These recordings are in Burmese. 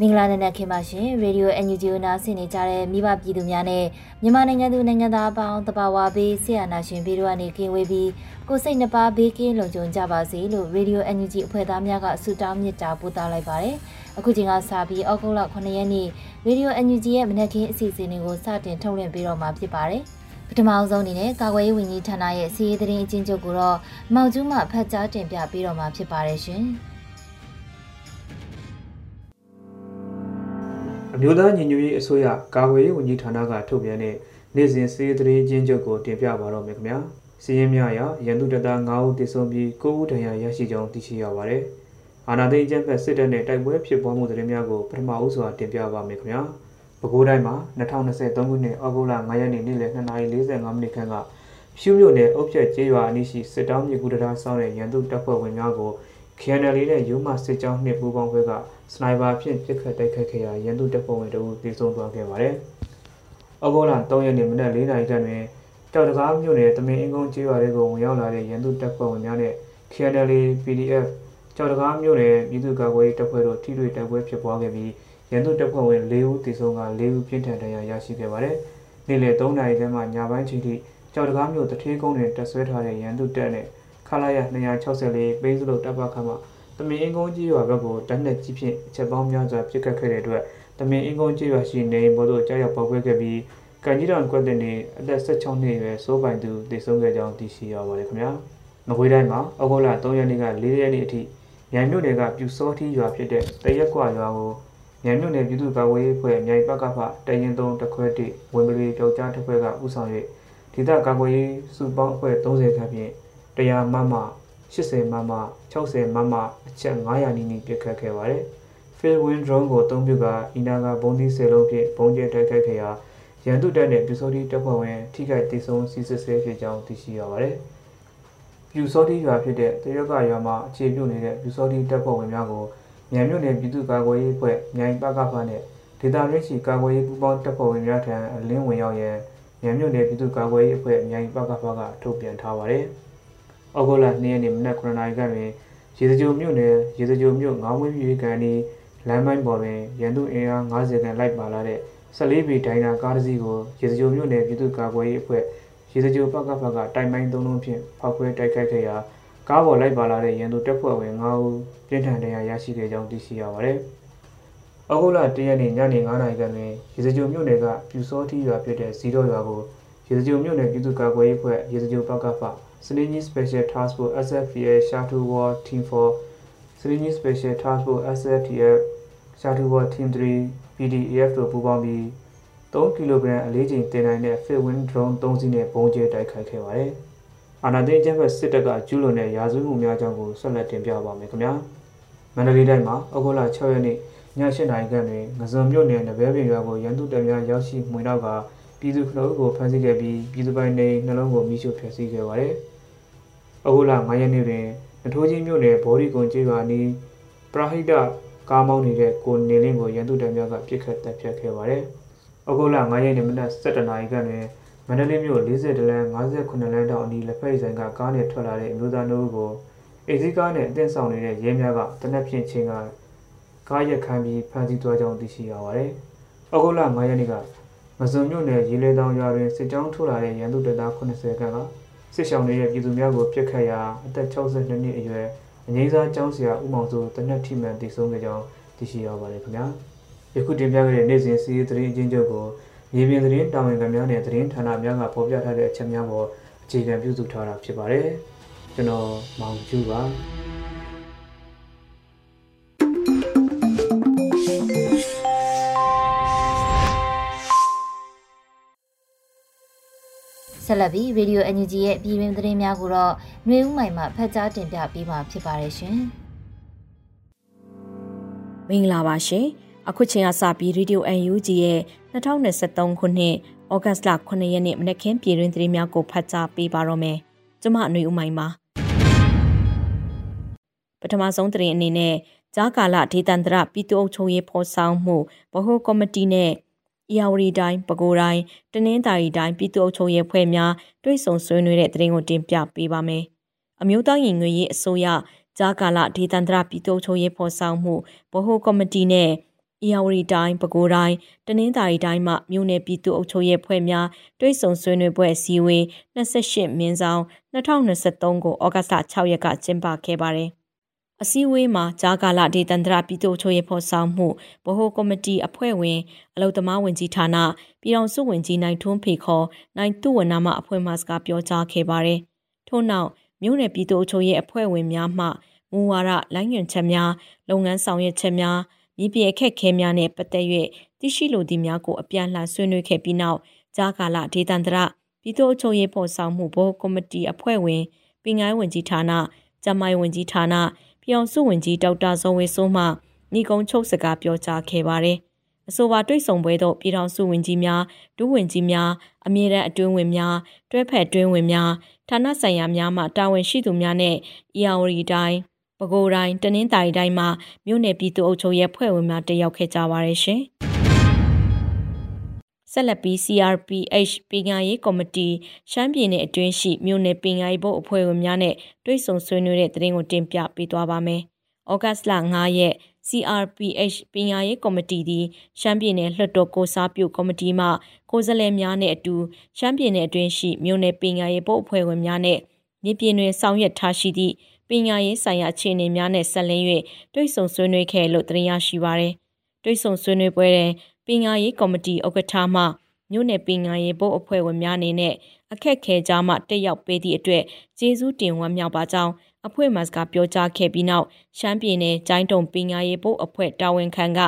မင်္ဂလာနံနက်ခင်းပါရှင်ရေဒီယို NUG နားဆင်နေကြတဲ့မိဘပြည်သူများနဲ့မြန်မာနိုင်ငံသူနိုင်ငံသားအပေါင်းတဘာဝဘေးဆရာနာရှင်ဘေးတို့ကနေကင်းဝေးပြီးကိုစိတ်နှပါဘေးကင်းလုံခြုံကြပါစေလို့ရေဒီယို NUG အဖွဲ့သားများကဆုတောင်းမြတ်တာပို့သလိုက်ပါတယ်အခုချိန်ကစပြီးဩဂုတ်လ9ရက်နေ့ရေဒီယို NUG ရဲ့မနက်ခင်းအစီအစဉ်တွေကိုစတင်ထုတ်လွှင့်ပေးတော့မှာဖြစ်ပါတယ်ပထမအဆုံးအနေနဲ့ကာကွယ်ရေးဝန်ကြီးဌာနရဲ့စီးရေးသတင်းအချင်းချုပ်ကိုတော့မောင်ကျူးမှဖတ်ကြားတင်ပြပေးတော့မှာဖြစ်ပါတယ်ရှင်။ အမျိုးသားညီညွတ်ရေးအစိုးရကာကွယ်ရေးဝန်ကြီးဌာနကထုတ်ပြန်တဲ့နေ့စဉ်စီးသတင်းချင်းချုပ်ကိုတင်ပြပါတော့မယ်ခင်ဗျာစီးရင်များရရန်သူတပ်သား9ဦးသေဆုံးပြီး9ဦးဒဏ်ရာရရှိကြောင်းသိရှိရပါတယ်အာနာသိန်းကျန်းဖက်စစ်တပ်နဲ့တိုက်ပွဲဖြစ်ပွားမှုသတင်းများကိုပထမဦးစွာတင်ပြပါမယ်ခင်ဗျာပဲခူးတိုင်းမှာ2023ခုနှစ်ဩဂုတ်လ9ရက်နေ့နေ့လယ်2:45မိနစ်ခန့်ကဖြူးမြို့နယ်အုပ်ဖြတ်ကျေးရွာအနီးရှိစစ်တောင်းမြေကူတရာဆောင်းတဲ့ရန်သူတပ်ဖွဲ့ဝင်များကို KNL နဲ့ယူမစစ်ကြောင်းနှစ်ပူးပေါင်းဖွဲ့ကစနိုက်ပါဖြင့်ပစ်ခတ်တိုက်ခတ်ခဲ့ရာရန်သူတပ်ဖွဲ့ဝင်တို့သေဆုံးသွားခဲ့ပါတယ်။ဩဂုတ်လ3ရက်နေ့မနက်4နာရီခန့်တွင်တောက်တကားမြို့နယ်တမင်အင်းကုန်းကျေးရွာတွေကိုဝင်ရောက်လာတဲ့ရန်သူတပ်ဖွဲ့ဝင်များနဲ့ KNL PDF ကြောက်တကားမြို့နယ်ပြည်သူ့ကာကွယ်ရေးတပ်ဖွဲ့တို့ထိတွေ့တိုက်ပွဲဖြစ်ပွားခဲ့ပြီးရန်သူတပ်ဖွဲ့ဝင်၄ဦးသေဆုံးက၄ဦးပြင်းထန်ဒဏ်ရာရရှိခဲ့ပါတယ်။နေ့လယ်3နာရီခန့်မှညပိုင်းချိန်ထိကြောက်တကားမြို့တထေးကုန်းတွင်တပ်ဆွဲထားတဲ့ရန်သူတပ်နဲ့ ခလာရ264ပိန်းစုလို့တပ်ပခတ်မှတမင်အင်းကုန်းကြီးရွာဘက်ကိုတနက်ကြီးဖြင့်အချက်ပေါင်းများစွာပစ်ခတ်ခဲ့တဲ့အတွက်တမင်အင်းကုန်းကြီးရွာရှိနေအိမ်ပေါ်သို့ကြားရောက်ပေါက်ကွဲခဲ့ပြီးကန်ကြီးတောင်ကွက်တဲ့နေအသက်16နှစ်အရွယ်စိုးပိုင်သူတည်ဆုံးခဲ့ကြောင်းသိရှိရပါတယ်ခင်ဗျာ။ငွေတိုင်းမှာဩဂုတ်လ3ရက်နေ့က4ရက်နေ့အထိမြိုင်မြို့နယ်ကပြူစောထီးရွာဖြစ်တဲ့တရက်ကွာရွာကိုမြိုင်မြို့နယ်ပြည်သူ့ကာကွယ်ရေးအဖွဲ့မြိုင်ပကဖတရင်သုံးတခွဲတိဝင်ပလီကြောက်ကြားတစ်ခွဲကဥဆောင်၍ဒေသကာကွယ်ရေးစုပေါင်းအဖွဲ့30ခန့်ဖြင့် 100မမ80မမ60မမအချက်900နီးနီးပစ်ခတ်ခဲ့ပါတယ်။ Field Win Drone ကိုအသုံးပြုကအီနာကဘုံသီး10လုံးဖြင့်ဘုံကျဲတိုက်ခိုက်ခဲ့ရာရန်သူတပ်နဲ့ပြူစောတိတပ်ဖွဲ့ဝင်ထိခိုက်ဒေဆုံးစီစစ်ဆဲဖြစ်ကြောင်းသိရှိရပါတယ်။ပြူစောတိရွာဖြစ်တဲ့တရက်ကရွာမှာအခြေပြုနေတဲ့ပြူစောတိတပ်ဖွဲ့ဝင်များကိုမြန်မြို့နယ်ပြည်သူ့ကာကွယ်ရေးအဖွဲ့မြိုင်ပကဖနဲ့ဒေသရင်းရှိကာကွယ်ရေးပူးပေါင်းတပ်ဖွဲ့ဝင်များထံအလင်းဝင်ရောက်ရန်မြန်မြို့နယ်ပြည်သူ့ကာကွယ်ရေးအဖွဲ့မြိုင်ပကဖကထုတ်ပြန်ထားပါတယ်။ ဩဂုတ်လ2ရက်နေ့မနက်9:00နာရီခန့်တွင်ရေစကြိုမြို့နယ်ရေစကြိုမြို့ငေါင်းဝင်းပြည်ကန်ဒီလမ်းမိုင်းပေါ်တွင်ရန်သူအင်အား90ခန့်လိုက်ပါလာတဲ့14ဘီဒိုင်နာကားတစ်စီးကိုရေစကြိုမြို့နယ်ပြည်သူ့ကာကွယ်ရေးအဖွဲ့ရေစကြိုပကဖကတိုင်ပိုင်းသုံးလုံးဖြင့်ဖောက်ခွဲတိုက်ခိုက်ခဲ့ရာကားပေါ်လိုက်ပါလာတဲ့ရန်သူတပ်ဖွဲ့ဝင်9ဦးပြင်းထန်ဒဏ်ရာရရှိခဲ့ကြောင်းသိရှိရပါတယ်။ဩဂုတ်လ1ရက်နေ့ညနေ9:00နာရီခန့်တွင်ရေစကြိုမြို့နယ်ကပြူစောထီရွာဖြစ်တဲ့ဇီရောရွာကိုရေစကြိုမြို့နယ်ပြည်သူ့ကာကွယ်ရေးအဖွဲ့ရေစကြိုပကဖ Seleni Special Task Force SFPA Shuttle War Team 4 Seleni Special Task Force SFTF Shuttle War Team 3 PDAF တို့ပူးပေါင်းပြီး3ကီလိုဂရမ်အလေးချိန်တင်နိုင်တဲ့ Fitwin drone 3စီးနဲ့ပုံကျဲတိုက်ခိုက်ခဲ့ပါတယ်။အာနာသိန်းကျန်းဖက်စစ်တပ်ကကျူးလွန်တဲ့ရာဇဝတ်မှုများကြောင့်ကိုဆက်လက်တင်ပြပါမယ်ခင်ဗျာ။မန္တလေးတိုင်းမှာဩဂုတ်လ6ရက်နေ့ည8နာရီခန့်တွင်ငဇွန်မြို့နယ်နဘဲပင်ရွာကိုရန်သူတပ်များရောက်ရှိမှွေနောက်ကပြည်သူခနှုတ်ကိုဖမ်းဆီးခဲ့ပြီးပြည်သူပိုင်နေနှလုံးကိုမိရှို့ဖျက်ဆီးခဲ့ပါတယ်။။ အခုလ9ရက်နေ့တွင်နထိုးကြီးမြို့နယ်ဘော်ဒီကွန်ကျေးရွာနီးပရဟိတကားမောင်းနေတဲ့ကိုနေလင်းကိုရန်သူတပ်များကပစ်ခတ်တပ်ဖြတ်ခဲ့ပါတယ်။အခုလ9ရက်နေ့မနက်7:00နာရီခန့်တွင်မန္တလေးမြို့40လမ်း58လမ်းတောင်အနီးလက်ဖက်ဆိုင်ကကားနဲ့ထွက်လာတဲ့အမျိုးသားတို့ကိုအေစီကားနဲ့အသင်းဆောင်နေတဲ့ရဲများကတနက်ဖြန်ချင်းကကားရက်ခမ်းပြီးဖမ်းဆီးသွားကြောင်းသိရှိရပါတယ်။အခုလ9ရက်နေ့ကမဇွန်မြို့နယ်ရေလေတောင်ရွာတွင်စစ်ကြောင်းထိုးလာတဲ့ရန်သူတပ်သား80ခန့်က စစစ်ရှောင်နေတဲ့ပြည်သူများကိုပြစ်ခတ်ရာအသက်62နှစ်အရွယ်အငိမ့်စားကျောင်းဆရာဦးမောင်စိုးတနက်ထိမှန်တည်ဆုံးခဲ့ကြောင်းသိရှိရပါတယ်ခင်ဗျာယခုတင်ပြခဲ့တဲ့နေ့စဉ်စီးရီးသတင်းအချင်းချုပ်ကိုမြေပြင်သတင်းတာဝန်ခံများနဲ့သတင်းဌာနများကဖော်ပြထားတဲ့အချက်များပေါ်အခြေခံပြုစုထားတာဖြစ်ပါတယ်ကျွန်တော်မောင်ကျူပါ ဆက်လက်ပြီး Radio NUG ရဲ့ပြည်တွင်သတင်းများကိုတော့ຫນွေဦးမိုင်မှဖတ်ကြားတင်ပြပေးမှာဖြစ်ပါတယ်ရှင်။မင်္ဂလာပါရှင်။အခုချိန်ကစပြီး Radio NUG ရဲ့2023ခုနှစ်ဩဂတ်လ9ရက်နေ့မနက်ခင်းပြည်တွင်သတင်းများကိုဖတ်ကြားပေးပါတော့မယ်။ကျွန်မຫນွေဦးမိုင်ပါ။ပထမဆုံးသတင်းအနေနဲ့ကြားကာလဒေသန္တရပြည်သူ့အုပ်ချုပ်ရေးဖော်ဆောင်မှုဗဟိုကော်မတီနဲ့။ ယာဝတီတိုင်း၊ပဲခူးတိုင်း၊တနင်္သာရီတိုင်းပြည်သူ့အုပ်ချုပ်ရေးဖွဲ့များတွိတ်ဆုံဆွေးနွေးတဲ့သတင်းကိုတင်ပြပေးပါမယ်။အမျိုးသားရင်ငွေရေးအစိုးရဂျာကာလဒေသန္တရပြည်သူ့အုပ်ချုပ်ရေးဖော်ဆောင်မှုဗဟိုကော်မတီနဲ့ယာဝတီတိုင်းပဲခူးတိုင်းတနင်္သာရီတိုင်းမှမြို့နယ်ပြည်သူ့အုပ်ချုပ်ရေးဖွဲ့များတွိတ်ဆုံဆွေးနွေးပွဲအစည်းအဝေး28မင်းဆောင်2023ကိုဩဂတ်လ6ရက်ကကျင်းပခဲ့ပါတယ်။ အစည်းအဝေးမှာဂျာကာလာဒေသန္တရပြည်သူ့ချိုးရေးဖော်ဆောင်မှုဗဟိုကော်မတီအဖွဲ့ဝင်အလုံသမားဝင်ကြီးဌာနပြည်အောင်စုဝင်ကြီးနိုင်ထွန်းဖေခေါ်နိုင်သူဝနာမအဖွဲ့မှစကားပြောကြားခဲ့ပါတယ်။ထို့နောက်မြို့နယ်ပြည်သူ့ချိုးရေးအဖွဲ့ဝင်များမှမူဝါဒလိုင်းညွှန်ချက်များလုပ်ငန်းဆောင်ရွက်ချက်များမြေပြင်အခက်ခဲများနဲ့ပတ်သက်၍သိရှိလိုသည့်များကိုအပြန်လှန်ဆွေးနွေးခဲ့ပြီးနောက်ဂျာကာလာဒေသန္တရပြည်သူ့ချိုးရေးဖော်ဆောင်မှုဗဟိုကော်မတီအဖွဲ့ဝင်ပင်ငိုင်းဝင်ကြီးဌာနကျမိုင်ဝင်ကြီးဌာန ပြည်အောင်စုဝင်ကြီးဒေါက်တာဇော်ဝေစိုးမှညီကုန်းချုပ်စကားပြောကြားခဲ့ပါတယ်။အဆိုပါတွေ့ဆုံပွဲသို့ပြည်ထောင်စုဝင်ကြီးများဒုဝင်ကြီးများအမြဲတမ်းအတွင်းဝင်များတွဲဖက်အတွင်းဝင်များဌာနဆိုင်ရာများမှတာဝန်ရှိသူများနဲ့ EAWD တိုင်းပဲခူးတိုင်းတနင်္သာရီတိုင်းမှမြို့နယ်ပြည်သူ့အုပ်ချုပ်ရေးဖွဲ့ဝင်များတက်ရောက်ခဲ့ကြပါတယ်ရှင်။ ဆက်လက်ပြီး CRPH ပညာရေးကော်မတီရှမ်းပြည်နယ်အတွင်းရှိမြို့နယ်ပညာရေးဘုတ်အဖွဲ့ဝင်များနဲ့တွေ့ဆုံဆွေးနွေးတဲ့သတင်းကိုတင်ပြပေးသွားပါမယ်။ဩဂတ်လ9ရက် CRPH ပညာရေးကော်မတီသည်ရှမ်းပြည်နယ်လွှတ်တော်ကိုစားပြုကော်မတီမှကိုယ်စားလှယ်များနဲ့အတူရှမ်းပြည်နယ်အတွင်းရှိမြို့နယ်ပညာရေးဘုတ်အဖွဲ့ဝင်များနဲ့မြေပြင်တွင်ဆောင်ရွက်ထားရှိသည့်ပညာရေးဆိုင်ရာအခြေအနေများနဲ့ဆက်လင်း၍တွေ့ဆုံဆွေးနွေးခဲ့လို့တင်ရရှိပါရယ်။တွေ့ဆုံဆွေးနွေးပွဲတွင် ပညာရေးကော်မတီဥက္ကဋ္ဌမှမြို့နယ်ပညာရေးဘုတ်အဖွဲ့ဝင်များအနေနဲ့အခက်ခဲကြားမှတက်ရောက်ပေးသည့်အတွက်ကျေးဇူးတင်ဝမ်းမြောက်ပါကြောင်းအဖွဲ့မှစကားပြောကြားခဲ့ပြီးနောက်ရှမ်းပြည်နယ်ကျိုင်းတုံပညာရေးဘုတ်အဖွဲ့တာဝန်ခံက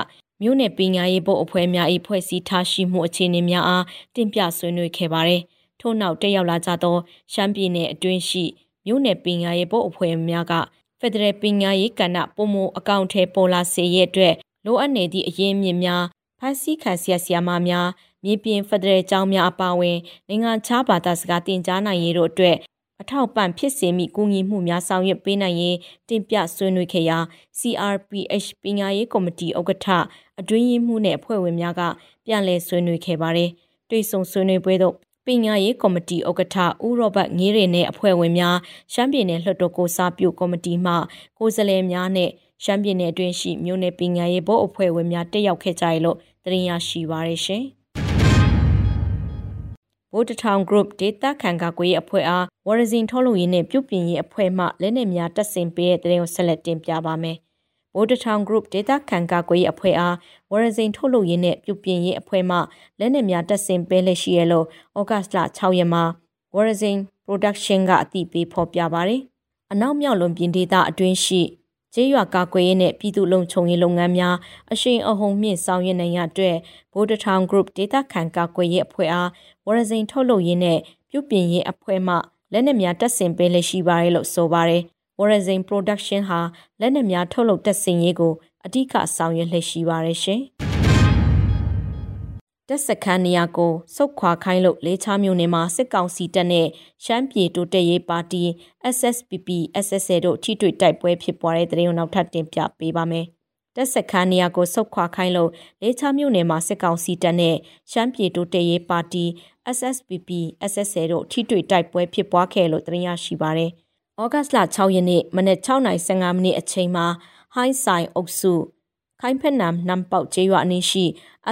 မြို့နယ်ပညာရေးဘုတ်အဖွဲ့များ၏ဖွဲ့စည်းထားရှိမှုအခြေအနေများအားတင်ပြဆွေးနွေးခဲ့ပါတယ်။ထို့နောက်တက်ရောက်လာကြသောရှမ်းပြည်နယ်အတွင်းရှိမြို့နယ်ပညာရေးဘုတ်အဖွဲ့များကဖက်ဒရယ်ပညာရေးကဏ္ဍပုံမအကောင့်ထဲပေါ်လာစေရတဲ့လိုအပ်နေသည့်အရင်းမြစ်များ ဖန်ဆီးခံဆရာဆရာမများမြေပြင်ဖက်ဒရယ်ကျောင်းများအပါအဝင်နိုင်ငံခြားဘာသာစကားသင်ကြားနိုင်ရေးတို့အတွက်အထောက်ပံ့ဖြစ်စေမိကူညီမှုများဆောင်ရွက်ပေးနိုင်ရေးတင်ပြဆွေးနွေးခဲ့ရာ CRPH ပညာရေးကော်မတီဥက္ကဋ္ဌအတွင်းရေးမှူးနဲ့အဖွဲ့ဝင်များကပြန်လည်ဆွေးနွေးခဲ့ပါတယ်။တွေ့ဆုံဆွေးနွေးပွဲသို့ ပညာရေးကော်မတီဥက္ကဋ္ဌဦးရောဘတ်ငေးရင်နဲ့အဖွဲ့ဝင်များရှမ်းပြည်နယ်လွှတ်တော်ကိုစားပြုကော်မတီမှကိုယ်စားလှယ်များနဲ့ရှမ်းပြည်နယ်အတွင်းရှိမြို့နယ်ပညာရေးဘုတ်အဖွဲ့ဝင်များတက်ရောက်ခဲ့ကြရလို့တင်ရရှိပါရရှင်။ဗိုလ်တထောင် group ဒေတာခံကကွေးအဖွဲ့အားဝရဇင်ထုတ်လုပ်ရေးနဲ့ပြုပြင်ရေးအဖွဲ့မှလက်နက်များတပ်ဆင်ပေးတဲ့တဲ့ကိုဆက်လက်တင်ပြပါမယ်။ ဗိုလ်တထောင် group ဒေတာခံကကွေးအဖွဲ့အားဝရဇင်ထုတ်လုပ်ရေးနဲ့ပြုပြင်ရေးအဖွဲ့မှလက်နက်များတပ်ဆင်ပေးလက်ရှိရလို့ဩဂတ်လ6ရက်မှာဝရဇင် production ကအသိပေးဖော်ပြပါတယ်။အနောက်မြောက်လွန်ပြင်ဒေတာအတွင်းရှိကျေးရွာကာကွယ်ရေးနဲ့ပြည်သူ့လုံခြုံရေးလုပ်ငန်းများအရှိန်အဟုန်မြင့်ဆောင်ရွက်နိုင်ရအတွက်ဗိုလ်တထောင် group ဒေတာခံကာကွယ်ရေးအဖွဲ့အားဝရဇိန်ထုတ်လုပ်ရေးနဲ့ပြုပြင်ရေးအဖွဲ့မှလက်နက်များတပ်ဆင်ပေးလက်ရှိပါတယ်လို့ဆိုပါတယ် ဝရဇိန် production ဟာလက်နက်များထုတ်လုပ်တပ်ဆင်ရေးကိုအဓိကဆောင်ရွက်လက်ရှိပါတယ်ရှင်တက်စခန်းနေရာကိုစုတ်ခွာခိုင်းလို့လေးချမြို့နယ်မှာစစ်ကောင်စီတပ်နဲ့ရှမ်းပြည်တိုးတက်ရေးပါတီ SSPP SSL တို့ထိတွေ့တိုက်ပွဲဖြစ်ပွားတဲ့တဲ့ရင်နောက်ထပ်တင်ပြပေးပါမယ်။တက်စခန်းနေရာကိုစုတ်ခွာခိုင်းလို့လေးချမြို့နယ်မှာစစ်ကောင်စီတပ်နဲ့ရှမ်းပြည်တိုးတက်ရေးပါတီ SSPP SSL တို့ထိတွေ့တိုက်ပွဲဖြစ်ပွားခဲ့လို့တင်ရရှိပါတယ်။ ဩဂတ်လ6ရက်နေ့မနက်6:15မိနစ်အချိန်မှာဟိုင်းဆိုင်အုပ်စုခိုင်ဖက်နမ်နမ်ပေါက်ကျေးရွာအနီးရှိ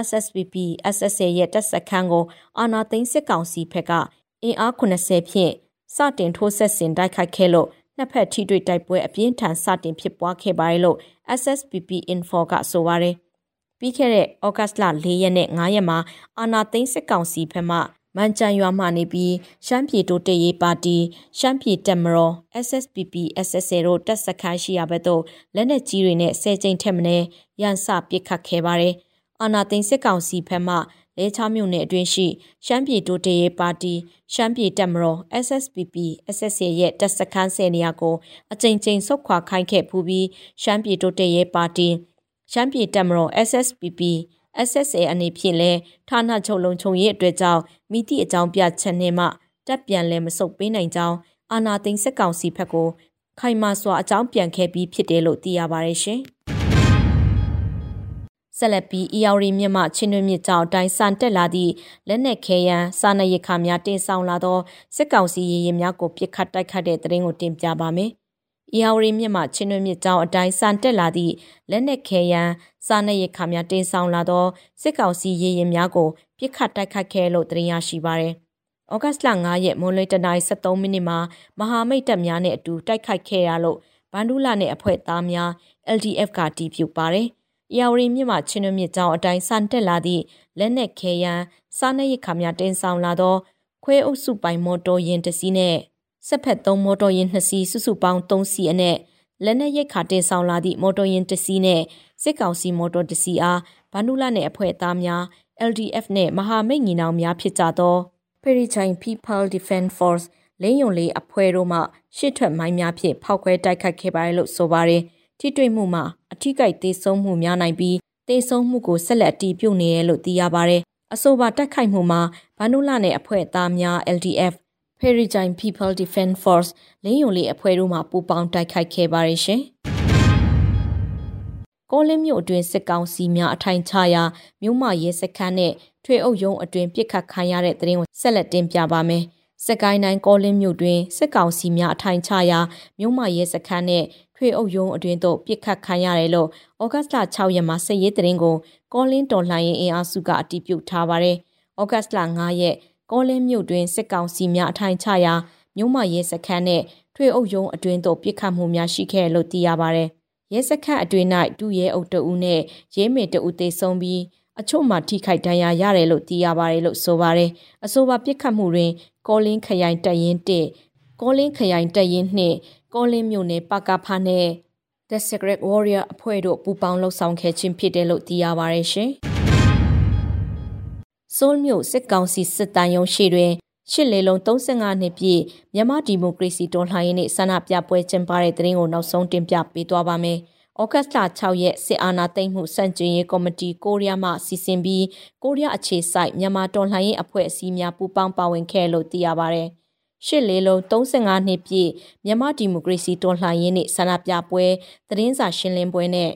SSPP SSA ရဲ့တပ်စခန်းကိုအာနာသိန်းစစ်ကောင်စီဘက်ကအင်အား80ဖြင့်စတင်ထိုးဆက်ဆင်တိုက်ခိုက်ခဲ့လို့နှစ်ဖက်ထိတွေ့တိုက်ပွဲအပြင်းထန်စတင်ဖြစ်ပွားခဲ့ပါတယ်လို့ SSPP Info ကဆိုပါတယ်ပြီးခဲ့တဲ့ဩဂတ်လ၄ရက်နဲ့၅ရက်မှာအာနာသိန်းစစ်ကောင်စီဘက်မှ မန်ချန်ရွာမှနေပြီးရှမ်းပြည်တိုးတက်ရေးပါတီရှမ်းပြည်တက်မတော် SSPP SSA တို့တပ်စခန်းရှိရာဘက်သို့လက်နက်ကြီးတွေနဲ့ဆဲကျိန်ထက်မင်းရန်စပစ်ခတ်ခဲ့ပါတယ်။အာနာသိန်းစစ်ကောင်စီဘက်မှလဲချမြို့နယ်အတွင်းရှိရှမ်းပြည်တိုးတက်ရေးပါတီရှမ်းပြည်တက်မတော် SSPP SSA ရဲ့တပ်စခန်းဆယ်နေရာကိုအကြိမ်ကြိမ်ဆုတ်ခွာခိုင်းခဲ့ဖူးပြီးရှမ်းပြည်တိုးတက်ရေးပါတီရှမ်းပြည်တက်မတော် SSPP SSA အနေဖြင့်လဲဌာနချုပ်လုံခြုံရေးအတွက်ကြောင့်မိသည့်အကြောင်းပြချက်နဲ့မှတက်ပြန်လဲမဆုတ်ပေးနိုင်ကြောင်းအာနာသိန်းစစ်ကောင်စီဘက်ကိုခိုင်မာစွာအကြောင်းပြန်ခဲ့ပြီးဖြစ်တယ်လို့သိရပါတယ်ရှင်။ဆက်လက်ပြီး EOR မြင့်မှချင်းတွင်းမြစ်ကြောင်အတိုင်းစံတက်လာသည့်လက်နက်ခဲယမ်းစာနရိခါများတင်ဆောင်လာသောစစ်ကောင်စီရေရင်များကိုပြစ်ခတ်တိုက်ခတ်တဲ့တရင်ကိုတင်ပြပါမယ်။။ရာဝရီမြစ်မှချင်းတွင်းမြစ်ကြောင်းအတိုင်းစံတက်လာသည့်လက်နက်ခဲယမ်း စားနပ်ရိက္ခာများတင်ဆောင်လာသောစစ်ကောင်စီရေရင်များကိုပြစ်ခတ်တိုက်ခတ်ခဲ့လို့တင်ရရှိပါရယ်။ဩဂတ်လ9ရက်မွန်လွဲတနိုင်73မိနစ်မှာမဟာမိတ်တပ်များနဲ့အတူတိုက်ခိုက်ခဲ့ရလို့ဘန်ဒူလာနဲ့အဖွဲ့သားများ LDF ကတီးပြုတ်ပါတယ်။ရာဝရီမြစ်မှချင်းတွင်းမြစ်ကြောင်းအတိုင်းစံတက်လာသည့်လက်နက်ခဲယမ်းစားနပ်ရိက္ခာများတင်ဆောင်လာသောခွဲအုပ်စုပိုင်မော်တော်ယာဉ်တစ်စီးနဲ့ဆက်ဖက်သုံးမော်တော်ယာဉ်2စီးစုစုပေါင်း3စီးအနက် လက်နက်ရိတ်ခါတင်ဆောင်လာသည့်မော်တော်ယာဉ်တစ်စီးနဲ့စစ်ကောင်စီမော်တော်တစ်စီးအားဗန္ဒူလာနယ်အဖွဲ့သားများ LDF နဲ့မဟာမိတ်ညီနောင်များဖြစ်ကြသော Perichain People Defense Force လင်းယုံလေးအဖွဲ့တို့မှရှစ်ထွက်မိုင်းများဖြင့်ဖောက်ခွဲတိုက်ခိုက်ခဲ့ပါတယ်လို့ဆိုပါတယ်။ထိတွေ့မှုမှာအထိကိသေဆုံးမှုများနိုင်ပြီးသေဆုံးမှုကိုဆက်လက်အတည်ပြုနေရလို့သိရပါတယ်။အဆိုပါတိုက်ခိုက်မှုမှာဗန္ဒူလာနယ်အဖွဲ့သားများ LDF Perijine People Defense Force လင်းယုံလေးအဖွဲ့တို့မှပူးပေါင်းတိုက်ခိုက်ခဲ့ပါရရှင်။ကောလင်းမြို့အတွင်းစစ်ကောင်စီများအထိုင်ချရာမြို့မရဲစခန်းနဲ့ထွေအုပ်ရုံးအတွင်းပြစ်ခတ်ခံရတဲ့တဲ့ရင်ကိုဆက်လက်တင်ပြပါမယ်။စကိုင်းတိုင်းကောလင်းမြို့တွင်စစ်ကောင်စီများအထိုင်ချရာမြို့မရဲစခန်းနဲ့ထွေအုပ်ရုံးအတွင်းသို့ပြစ်ခတ်ခံရတယ်လို့ဩဂတ်လ6ရက်မှာစစ်ရေးတရင်ကိုကောလင်းတော်လှန်ရေးအင်အားစုကအတည်ပြုထားပါတယ်။ဩဂတ်လ9ရက် ကောလင်းမြို့တွင်စစ်ကောင်စီများအထိုင်ချရာမြို့မရဲစခန်းနဲ့ထွေအုပ်ရုံးအတွင်းသို့ပြစ်ခတ်မှုများရှိခဲ့လို့သိရပါဗျ။ရဲစခန်းအတွင်း၌ဒုရဲအုပ်တဦးနဲ့ရဲမေတဦးသေဆုံးပြီးအချို့မှထိခိုက်ဒဏ်ရာရတယ်လို့သိရပါတယ်လို့ဆိုပါတယ်။အဆိုပါပြစ်ခတ်မှုတွင်ကောလင်းခရိုင်တပ်ရင်း1ကောလင်းခရိုင်တပ်ရင်း2ကောလင်းမြို့နယ်ပကဖာနဲ့ The Secret Warrior အဖွဲ့တို့ပူးပေါင်းလှုပ်ဆောင်ခဲ့ခြင်းဖြစ်တယ်လို့သိရပါတယ်ရှင်။ ဆိုးလ်မြို့စစ်ကောင်စီစစ်တမ်းရုံးရှိတွင်ရှစ်လေလုံး35နှစ်ပြည့်မြန်မာဒီမိုကရေစီတော်လှန်ရေးနေ့ဆန္ဒပြပွဲကျင်းပတဲ့တဲ့ရင်ကိုနောက်ဆုံးတင်ပြပေးသွားပါမယ်။ဩဂတ်လ6ရက်စစ်အာဏာသိမ်းမှုစန့်ကျင်ရေးကော်မတီကိုရီးယားမှစီစဉ်ပြီးကိုရီးယားအခြေစိုက်မြန်မာတော်လှန်ရေးအဖွဲ့အစည်းများပူးပေါင်းပါဝင်ခဲ့လို့သိရပါဗျ။ရှစ်လေးလုံး35နှစ်ပြည့်မြန်မာဒီမိုကရေစီတော်လှန်ရေးနေ့ဆန္ဒပြပွဲသတင်းစာရှင်းလင်းပွဲနဲ့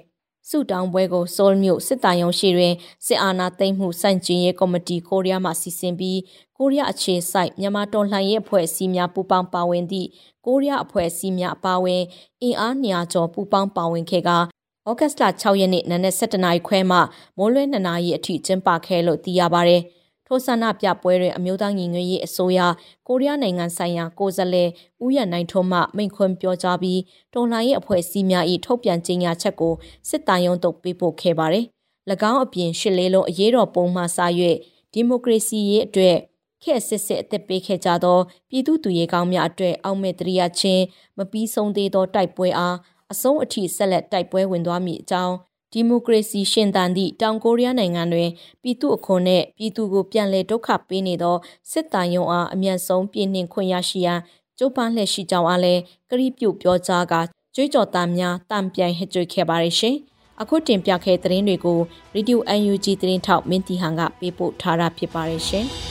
စုတောင်းပွဲကိုဆိုးလ်မြို့စစ်တိုင်ရုံရှိတွင်စစ်အာဏာသိမ်းမှုစန့်ကျင်ရေးကော်မတီကိုရီးယားမှစီစဉ်ပြီးကိုရီးယားအခြေစိုက်မြန်မာတော်လှန်ရေးအဖွဲ့အစည်းများပူးပေါင်းပါဝင်သည့်ကိုရီးယားအဖွဲ့အစည်းများအပါအဝင်အင်အား200ကျော်ပူးပေါင်းပါဝင်ခဲ့ကဩဂတ်လ6ရက်နေ့နနက်7:00နာရီခွဲမှမိုးလွဲ2နာရီအထိကျင်းပခဲ့လို့သိရပါဗျ။ ထိုဆန္ဒပြပွဲတွင်အမျိုးသားညီညွတ်ရေးအစိုးရကိုရီးယားနိုင်ငံဆိုင်ရာကိုယ်စားလှယ်ဦးရနိုင်ထွန်းမှမိန့်ခွန်းပြောကြားပြီးတော်လှန်ရေးအဖွဲ့အစည်းများ၏ထုတ်ပြန်ကြေညာချက်ကိုစစ်တိုင်ရုံးသို့ပေးပို့ခဲ့ပါသည်။၎င်းအပြင်ရှစ်လေးလုံးအရေးတော်ပုံမှစ၍ဒီမိုကရေစီရေးအတွက်ခေတ်စစ်စစ်အသက်ပေးခဲ့ကြသောပြည်သူသူရဲကောင်းများအတွက်အောက်မဲ့တရိယာချင်းမပြီးဆုံးသေးသောတိုက်ပွဲအားအဆုံးအထိဆက်လက်တိုက်ပွဲဝင်သွားမည်အကြောင်း ဒီမိုကရေစီရှင်သန်သည့်တောင်ကိုရီးယားနိုင်ငံတွင်ပြည်သူအခွန်နှင့်ပြည်သူကိုပြန်လည်ဒုက္ခပေးနေသောစစ်တမ်းရုံအားအမြန်ဆုံးပြည်နှင်ခွင့်ရရှိရန်ကြိုးပမ်းလှည့်ရှိကြောင်းအားလည်းကတိပြုပြောကြားကကြွေးကြော်သားများတံပြိုင်ဟစ်ကြွေခဲ့ပါရရှင်။အခုတင်ပြခဲ့တဲ့သတင်းတွေကို Radio UNG သတင်းထောက်မင်းတီဟန်ကပေးပို့ထားတာဖြစ်ပါရရှင်။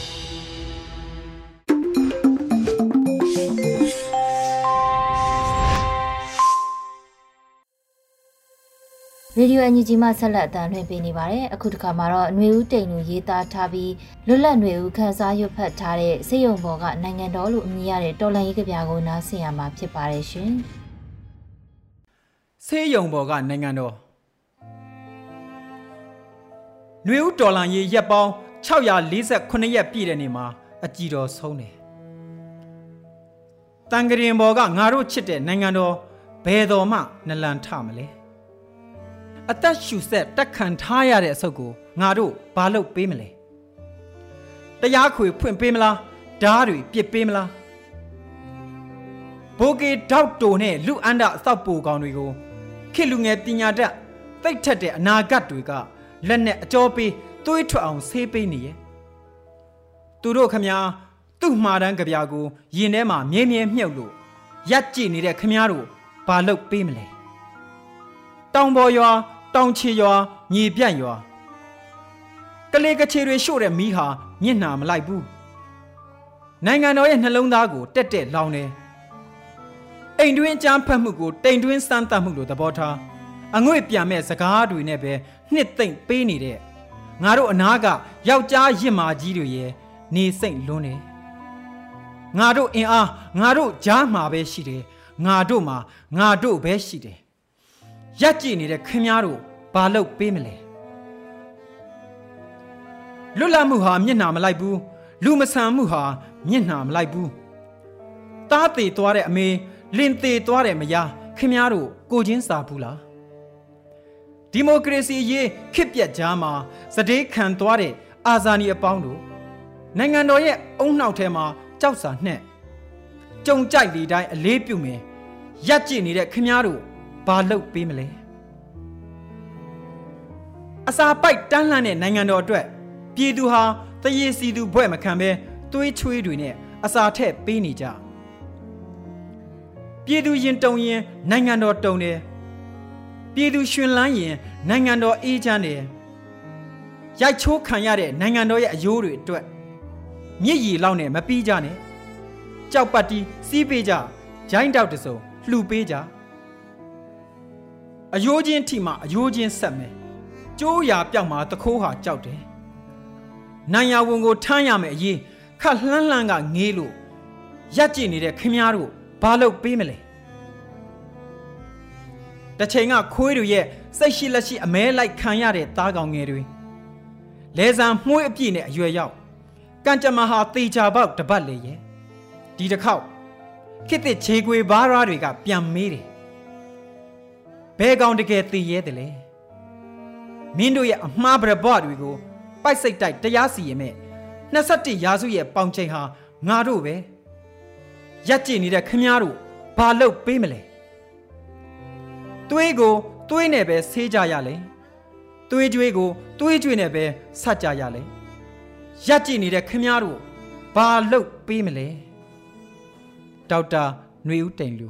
ရေဒီယိုအန်ဂျီဂျီမှဆက်လက်အသံလွှင့်ပေးနေပါတယ်။အခုတစ်ခါမှာတော့ຫນွေဦးတိန်လူရေးသားထားပြီးလွတ်လပ်ຫນွေဦးခန်းစားရွတ်ဖတ်ထားတဲ့စေယုံဘော်ကနိုင်ငံတော်လို့အမည်ရတဲ့တော်လန်ရေးကြပြကိုနားဆင်ရမှာဖြစ်ပါတယ်ရှင်။စေယုံဘော်ကနိုင်ငံတော်ຫນွေဦးတော်လန်ရေးရက်ပေါင်း648ရက်ပြည့်တဲ့နေ့မှာအကြည်တော်ဆုံးတယ်။ တန်ကရင်ဘော်ကငါတို့ချစ်တဲ့နိုင်ငံတော်ဘယ်တော်မှနလန်ထမလဲ အသက်ရှူဆက်တက်ခံထားရတဲ့အဆုတ်ကိုငါတို့ဘာလုပ်ပေးမလဲတရားခွေဖွင့်ပေးမလားဓားတွေပြစ်ပေးမလားဘိုကေဒေါက်တိုနဲ့လူအန္တအသောက်ပူကောင်တွေကိုခေလူငယ်ပညာတတ်သိတ်ထက်တဲ့အနာဂတ်တွေကလက်နဲ့အကျော်ပေးသွေးထွက်အောင်ဆေးပေးနေရဲ့သူတို့ခမညာသူ့မှားတန်းကြပြာကိုရင်ထဲမှာမြဲမြဲမြုပ်လို့ရက်ကြည့်နေတဲ့ခမညာတို့ဘာလုပ်ပေးမလဲတောင်ပေါ်ရွာ တောင်ချေရွာညီပြန့်ရွာကလေးကချေတွေရှို့တဲ့မီးဟာမျက်နှာမလိုက်ဘူးနိုင်ငံတော်ရဲ့နှလုံးသားကိုတက်တက်လောင်တယ်အိမ်တွင်းအကြမ်းဖက်မှုကိုတိမ်တွင်းစမ်းသပ်မှုလို့သဘောထားအငွေ့ပြန်မဲ့စကားတွေနဲ့ပဲနှစ်သိမ့်ပေးနေတဲ့ငါတို့အနာကယောက်ျားရစ်မာကြီးတွေရဲ့နေစိတ်လွန်းတယ်ငါတို့အင်အားငါတို့ကြားမှာပဲရှိတယ်ငါတို့မှာငါတို့ပဲရှိတယ်ရက်ကြည့်နေတဲ့ခင်များတို့ ဘာလုပ်ပေးမလဲလွတ်လပ်မှုဟာမျက်နှာမလိုက်ဘူးလူမဆန်မှုဟာမျက်နှာမလိုက်ဘူးတားသေးသွားတဲ့အမေလင်သေးသွားတဲ့မယားခင်များတို့ကိုချင်းစာဘူးလားဒီမိုကရေစီရေးခစ်ပြက်ကြားမှာစတေးခံသွားတဲ့အာဇာနည်အပေါင်းတို့နိုင်ငံတော်ရဲ့အုံနှောက်ထဲမှာကြောက်စာနှက်ကြုံကြိုက်လေတိုင်းအလေးပြုမယ်ရက်ကြည့်နေတဲ့ခင်များတို့ဘာလုပ်ပေးမလဲ အစာပိုက်တန်းလှမ်းတဲ့နိုင်ငံတော်အတွက်ပြည်သူဟာတရေစီသူဘွဲ့မခံဘဲသွေးချွေးတွေနဲ့အစာထက်ပေးနေကြပြည်သူရင်တုံရင်နိုင်ငံတော်တုံတယ်ပြည်သူရှင်လန်းရင်နိုင်ငံတော်အေးချမ်းတယ်ရိုက်ချိုးခံရတဲ့နိုင်ငံတော်ရဲ့အယိုးတွေအတွက်မြစ်ရည်လောက်နဲ့မပြီးကြနဲ့ကြောက်ပတ်တီးစီးပေးကြဂျိုင်းတောက်တစုံလှူပေးကြအယိုးချင်းထိမှအယိုးချင်းဆက်မယ် ကျိုးရာပြောက်မှာတခိုးဟာကြောက်တယ်နိုင်ရဝန်ကိုထမ်းရမယ်အရေးခက်လှမ်းလှမ်းကငေးလို့ရက်ကြည့်နေတဲ့ခင်များတို့ဘာလုပ်ပေးမလဲတချိန်ကခွေးတွေရဲ့စိတ်ရှိလက်ရှိအမဲလိုက်ခံရတဲ့သားကောင်ငယ်တွေလဲဆံမှုေးအပြည့်နဲ့အရွယ်ရောက်ကံကြမ္မာဟာတေချာပေါက်တပတ်လေရဲ့ဒီတစ်ခေါက်ခစ်တဲ့ခြေခွေဘားရားတွေကပြန်မေးတယ်ဘဲကောင်တကယ်တည်ရဲတယ်လေ မင်းတို့ရဲ့အမှားပရဘွားတွေကိုပိုက်စိတ်တိုက်တရားစီရင်မဲ့21ရာစုရဲ့ပေါင်ချိန်ဟာငါတို့ပဲရက်ကြည့်နေတဲ့ခမားတို့ဘာလုပ်ပေးမလဲသွေးကိုသွေးနဲ့ပဲဆေးကြရလေသွေးကြွေးကိုသွေးကြွေးနဲ့ပဲဆက်ကြရလေရက်ကြည့်နေတဲ့ခမားတို့ဘာလုပ်ပေးမလဲဒေါက်တာຫນွေဦးတိန်လူ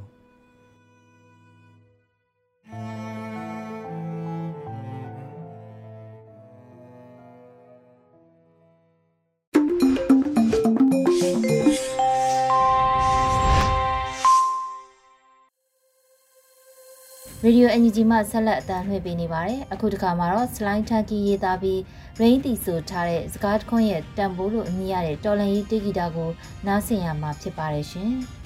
ရေဒီယိုအန်ယူဂျီမှဆက်လက်အသံလွှင့်ပေးနေပါတယ်။အခုတခါမှာတော့ slide tanky ရေးသားပြီး rain တီဆိုထားတဲ့စကားတခွန်းရဲ့တန်ဖိုးလို့အမည်ရတဲ့တော်လန်ရေးတေဂီတာကိုနားဆင်ရမှာဖြစ်ပါတယ်ရှင်။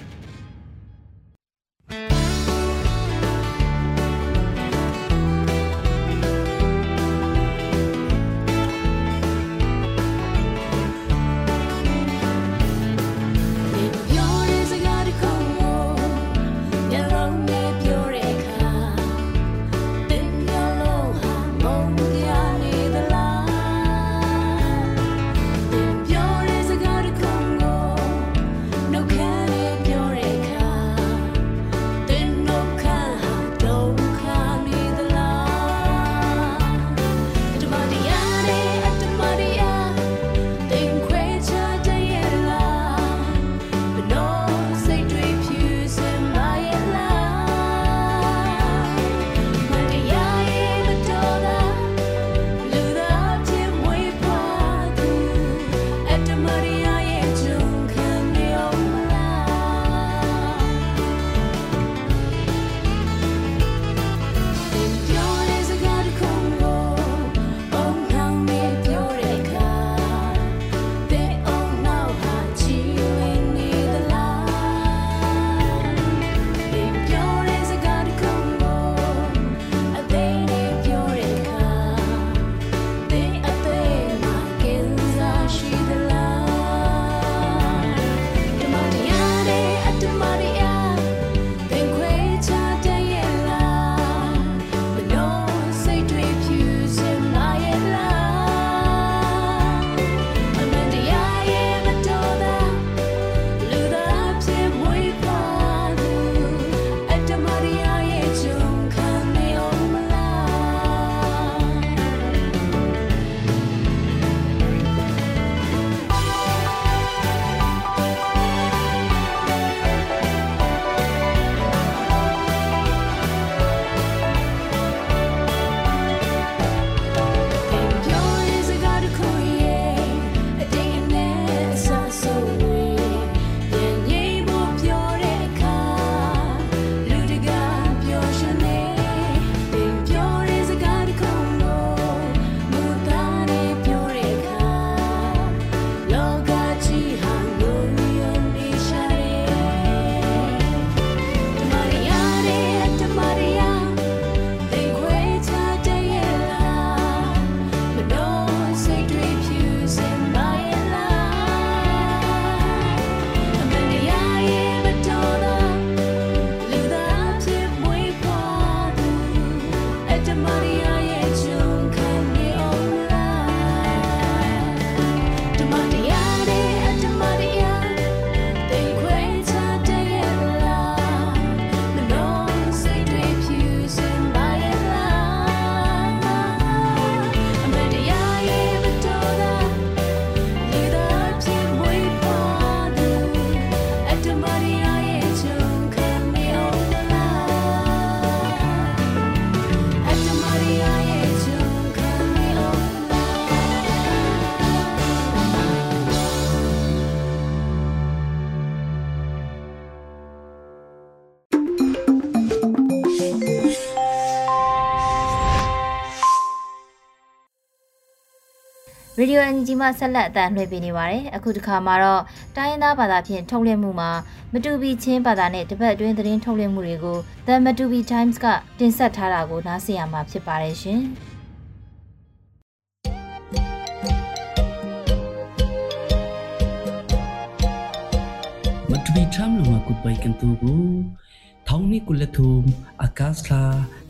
ရေဒီယိုအန်ဂျီမှဆက်လက်အသံလွှင့်ပေးနေပါတယ်။အခုတစ်ခါမှာတော့တိုင်းရင်းသားဘာသာဖြင့်ထုတ်လွှင့်မှုမှာမတူပီချင်းဘာသာနဲ့တပတ်အတွင်းသတင်းထုတ်လွှင့်မှုတွေကို The Matubi Times ကတင်ဆက်ထားတာကိုနားဆင်ရမှာဖြစ်ပါတယ်ရှင်။မတူပီချမ်လုံကကုပိုင်ကန်တူကိုထောင်းနီကုလထုမ်အာကာစလာ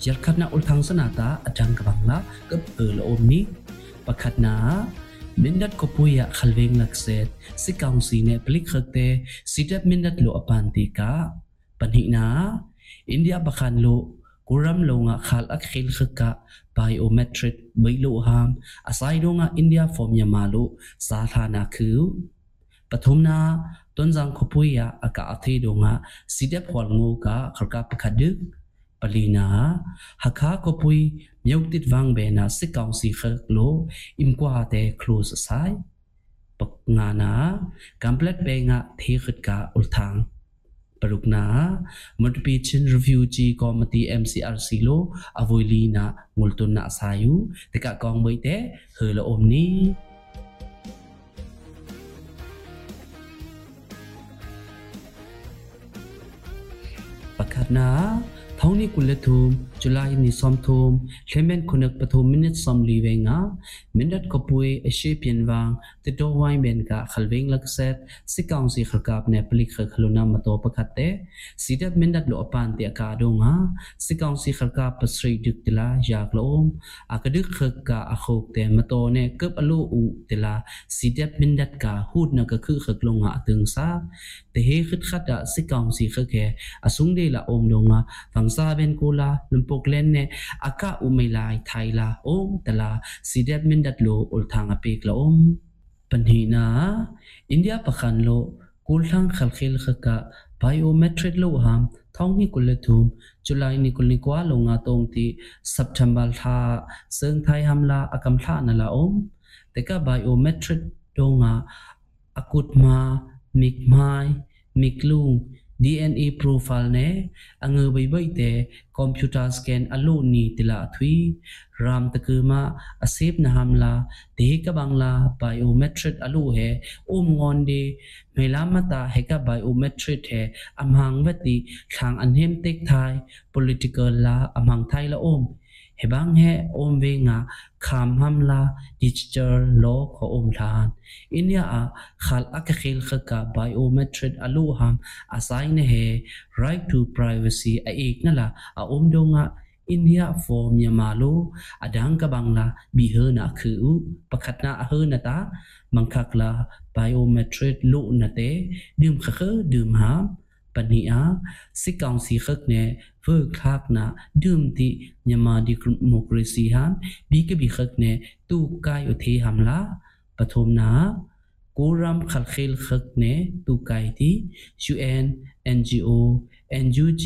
ယလခတ်နာဥလ်သန်းစနာတာအတန်ကဘန်လာကပ်အလအိုမနီပခတ်နာ mindat ko puya khalweng lakset si kaunsi ne plik khakte sidap mindat lo apanti ka panhi na india bakhan lo kuram lo nga khal ak khil khaka biometric bai lo ham asai do nga india form ya malu sa thana khu pathum na ton jang ko puya aka athi do nga sidap hwal ngo ka kharka pakhadik palina hakha ko pui myok tit wang be na si kaung si khak lo im kwa te close sai pak nga na complete be nga the khit ka ul thang paruk na multiple chin review ji committee mcrc lo avoili na multun na sayu te ka kong mai te he lo om ni pakat na ထောင်းနီကုလက်ထုမ်ဇူလိုင်နီဆ ோம் ထုမ်လေမန်ခုနက်ပထုမ်မိနစ်ဆ ோம் လီဝေငါမိနတ်ကပွေအရှိပြန်ဝางတတော်ဝိုင်းဘန်ကခလဝင်းလက်ဆက်စီကောင်စီခကပ်နေပလိခခလုနာမတော်ပခတ် တဲ့စီ ဒတ်မိနတ်လိုအပန်တေကာဒုံငါစီကောင်စီခကပ်ပစရိဒုတလာယာကလုံးအကဒုခကအခုတ်တဲ့မတော်နဲ့ကပ်အလိုဦးတလာစီဒတ်မိနတ်ကဟူဒနကခုခကလုံးငါအตึงစာတေဟေခတ်ခတ်စီကောင်စီခကေအဆုံဒေလာအုံဒုံငါဗန်စာဘန်ကိုလာလွန်ပုတ်လန်နဲ့အကဥမေလာထိုင်လာအိုတလာစီဒက်မင်ဒတ်လိုဥလ်ထန်အပိကလောမ်ပန်ဟီနာအိန္ဒိယပခန်လိုကူလန်ခလခိလခက biometric lo ham thong ni kul thum july ni kul ni kwa lo nga tong ti september tha seng thai ham la akam tha na la om te ka biometric do nga akut ma mik mai mik lung DNA profile ne ange bai bai te computer scan alu ni tila thui ram takuma asep na hamla te ka bangla biometric alu he om ngon de melamata he ka biometric he amhang vati thang anhem tek thai political la amhang thai la om hebang he om ve nga kham hamla digital law ko om than inya a khal ak khil khaka biometric alu ham asai ne he right to privacy a ek na la a om do nga India for Myanmar adang ka bangla bihe na khu pakhat na a na ta mangkhak la biometric lu na te dim kha kha dim ha ပနိအာစစ်ကောင်စီခက်နဲ့ဝေခါကနာဒုံတိမြန်မာဒီမိုကရေစီဟမ်ဘီကဘီခက်နဲ့တူကိုင်ဥသေးဟမ်လာပထမနာကိုရမ်ခလခိလခက်နဲ့တူကိုင်တီ UN NGO NUG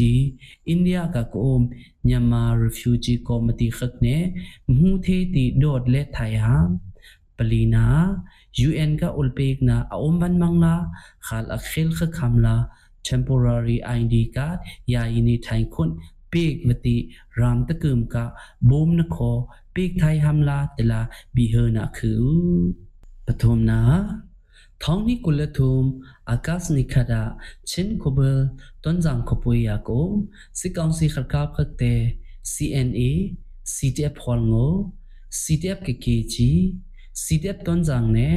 India ka kom Myanmar Refugee Committee khak ne mu the ti dot le thai ha palina UN ka ulpek na aom ban mangla khal akhil kha khamla temporary ID card ya ini thai khun pek mati ram ta kum ka bom na kho pek thai hamla tela bi he na khu pathom na ထောင်းနီကုလထုမ်အာကာစနိခဒချင်းကိုဘယ်တွန်ဇန်ခပွေယာကိုစစ်ကောင်စီခကပ်ခတ်တဲ့ CNA CTF ဟောငို CTF က KG CTF တွန်ဇန်နဲ့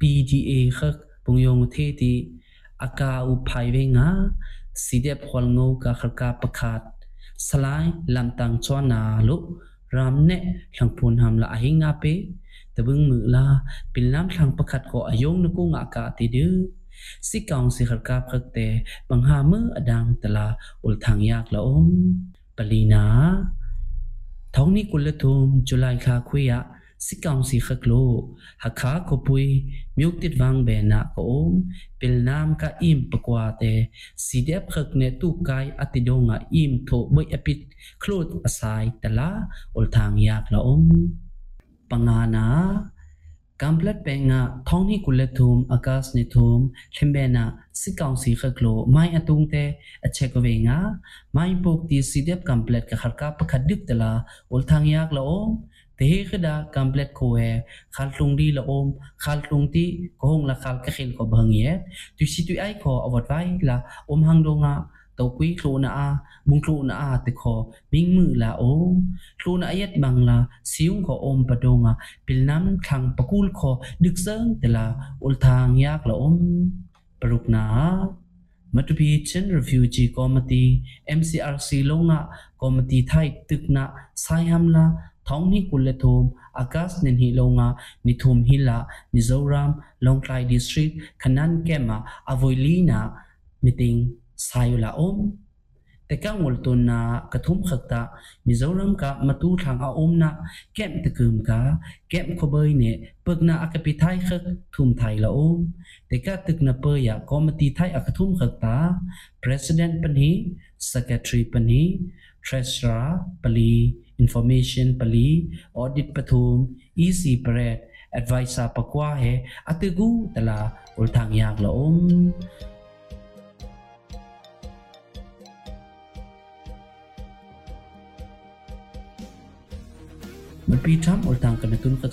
PDA ခက်ပုံယုံသေးတီအကာဥဖိုင်ဝေငါ CTF ဟောငိုကခကပ်ပခတ်စလိုင်းလမ်တန်ချွာနာလို့ရမ်နဲ့လှန်ပွန်ဟမ်လာအဟင်းငါပေตะบึงมือลาปิลน้ำทางประคัดก็อายงนกุงอากาติดื้อสิกอง aka u phaiwe nga sidep khol ngo ka kharka pakhat salai lamtang chona lu ramne thlangphun hamla ahinga pe tabung mu la pilnam thlang pakhat ko ayong nuku nga ka ti du si kaung si kharka phakte pangha mu adang tala ul thang yak la om palina thongni kulathum julai kha khuya สิกองสิขกโลหักขาko pui myuk tit wang be na ko om pil nam ka im pakwa te sidep khak ne tu kai atidonga im tho boi apit khlot asai tala ul thang yak la om pangana kamplet penga thongni kulethum akas ni thum thembena sikang si khaklo mai atung te achekowenga mai pok ti sidep kamplet ka kharka pakhat dik tala ul thang yak la om te khada kamplet ko he khal tung di la om khal tung ti ko hong la khal ka khil ko bhang ye tu si tu ai ko awat vai la om hang donga ตกุยโคลนาอาบุงโคลนาอาติคอมิงมือลาโอโคลนาอายัดบังลาซิวขออมปะดงาปิลน้ำทางปะกูลขอดึกเซิงแต่ละอุลทางยากละอมป รุกนามัตบีเชนรีฟิวจีคอมมิตี้ MCRC ลงะคอมมิตี้ไทยตึกนะไซฮัมลาท้องนี้กุลเลทมอากาศนินฮิลงะนิทุมฮิลามิโซรามลงไคลดิสทริกขนัน Kauni Kulathum, Agas Nin Hilonga, Nithum Hila, Mizoram, Longklai District, Kanan Kema, Avoilina, Miting Sayula Om. Teka ngultun na kathum khakta, Mizoram ka matu thang a om na, kem takum ka, kem khobay ne, pag na akapitai khak, thum thai la om. Teka tuk na pa ya komati thai akathum khakta, President pani, Secretary pani, Treasurer pali, information pali audit pathum ec paret advisor pakwa he atigu tala ulthang yak la om มันปีทำอุลตังกันตุนกัด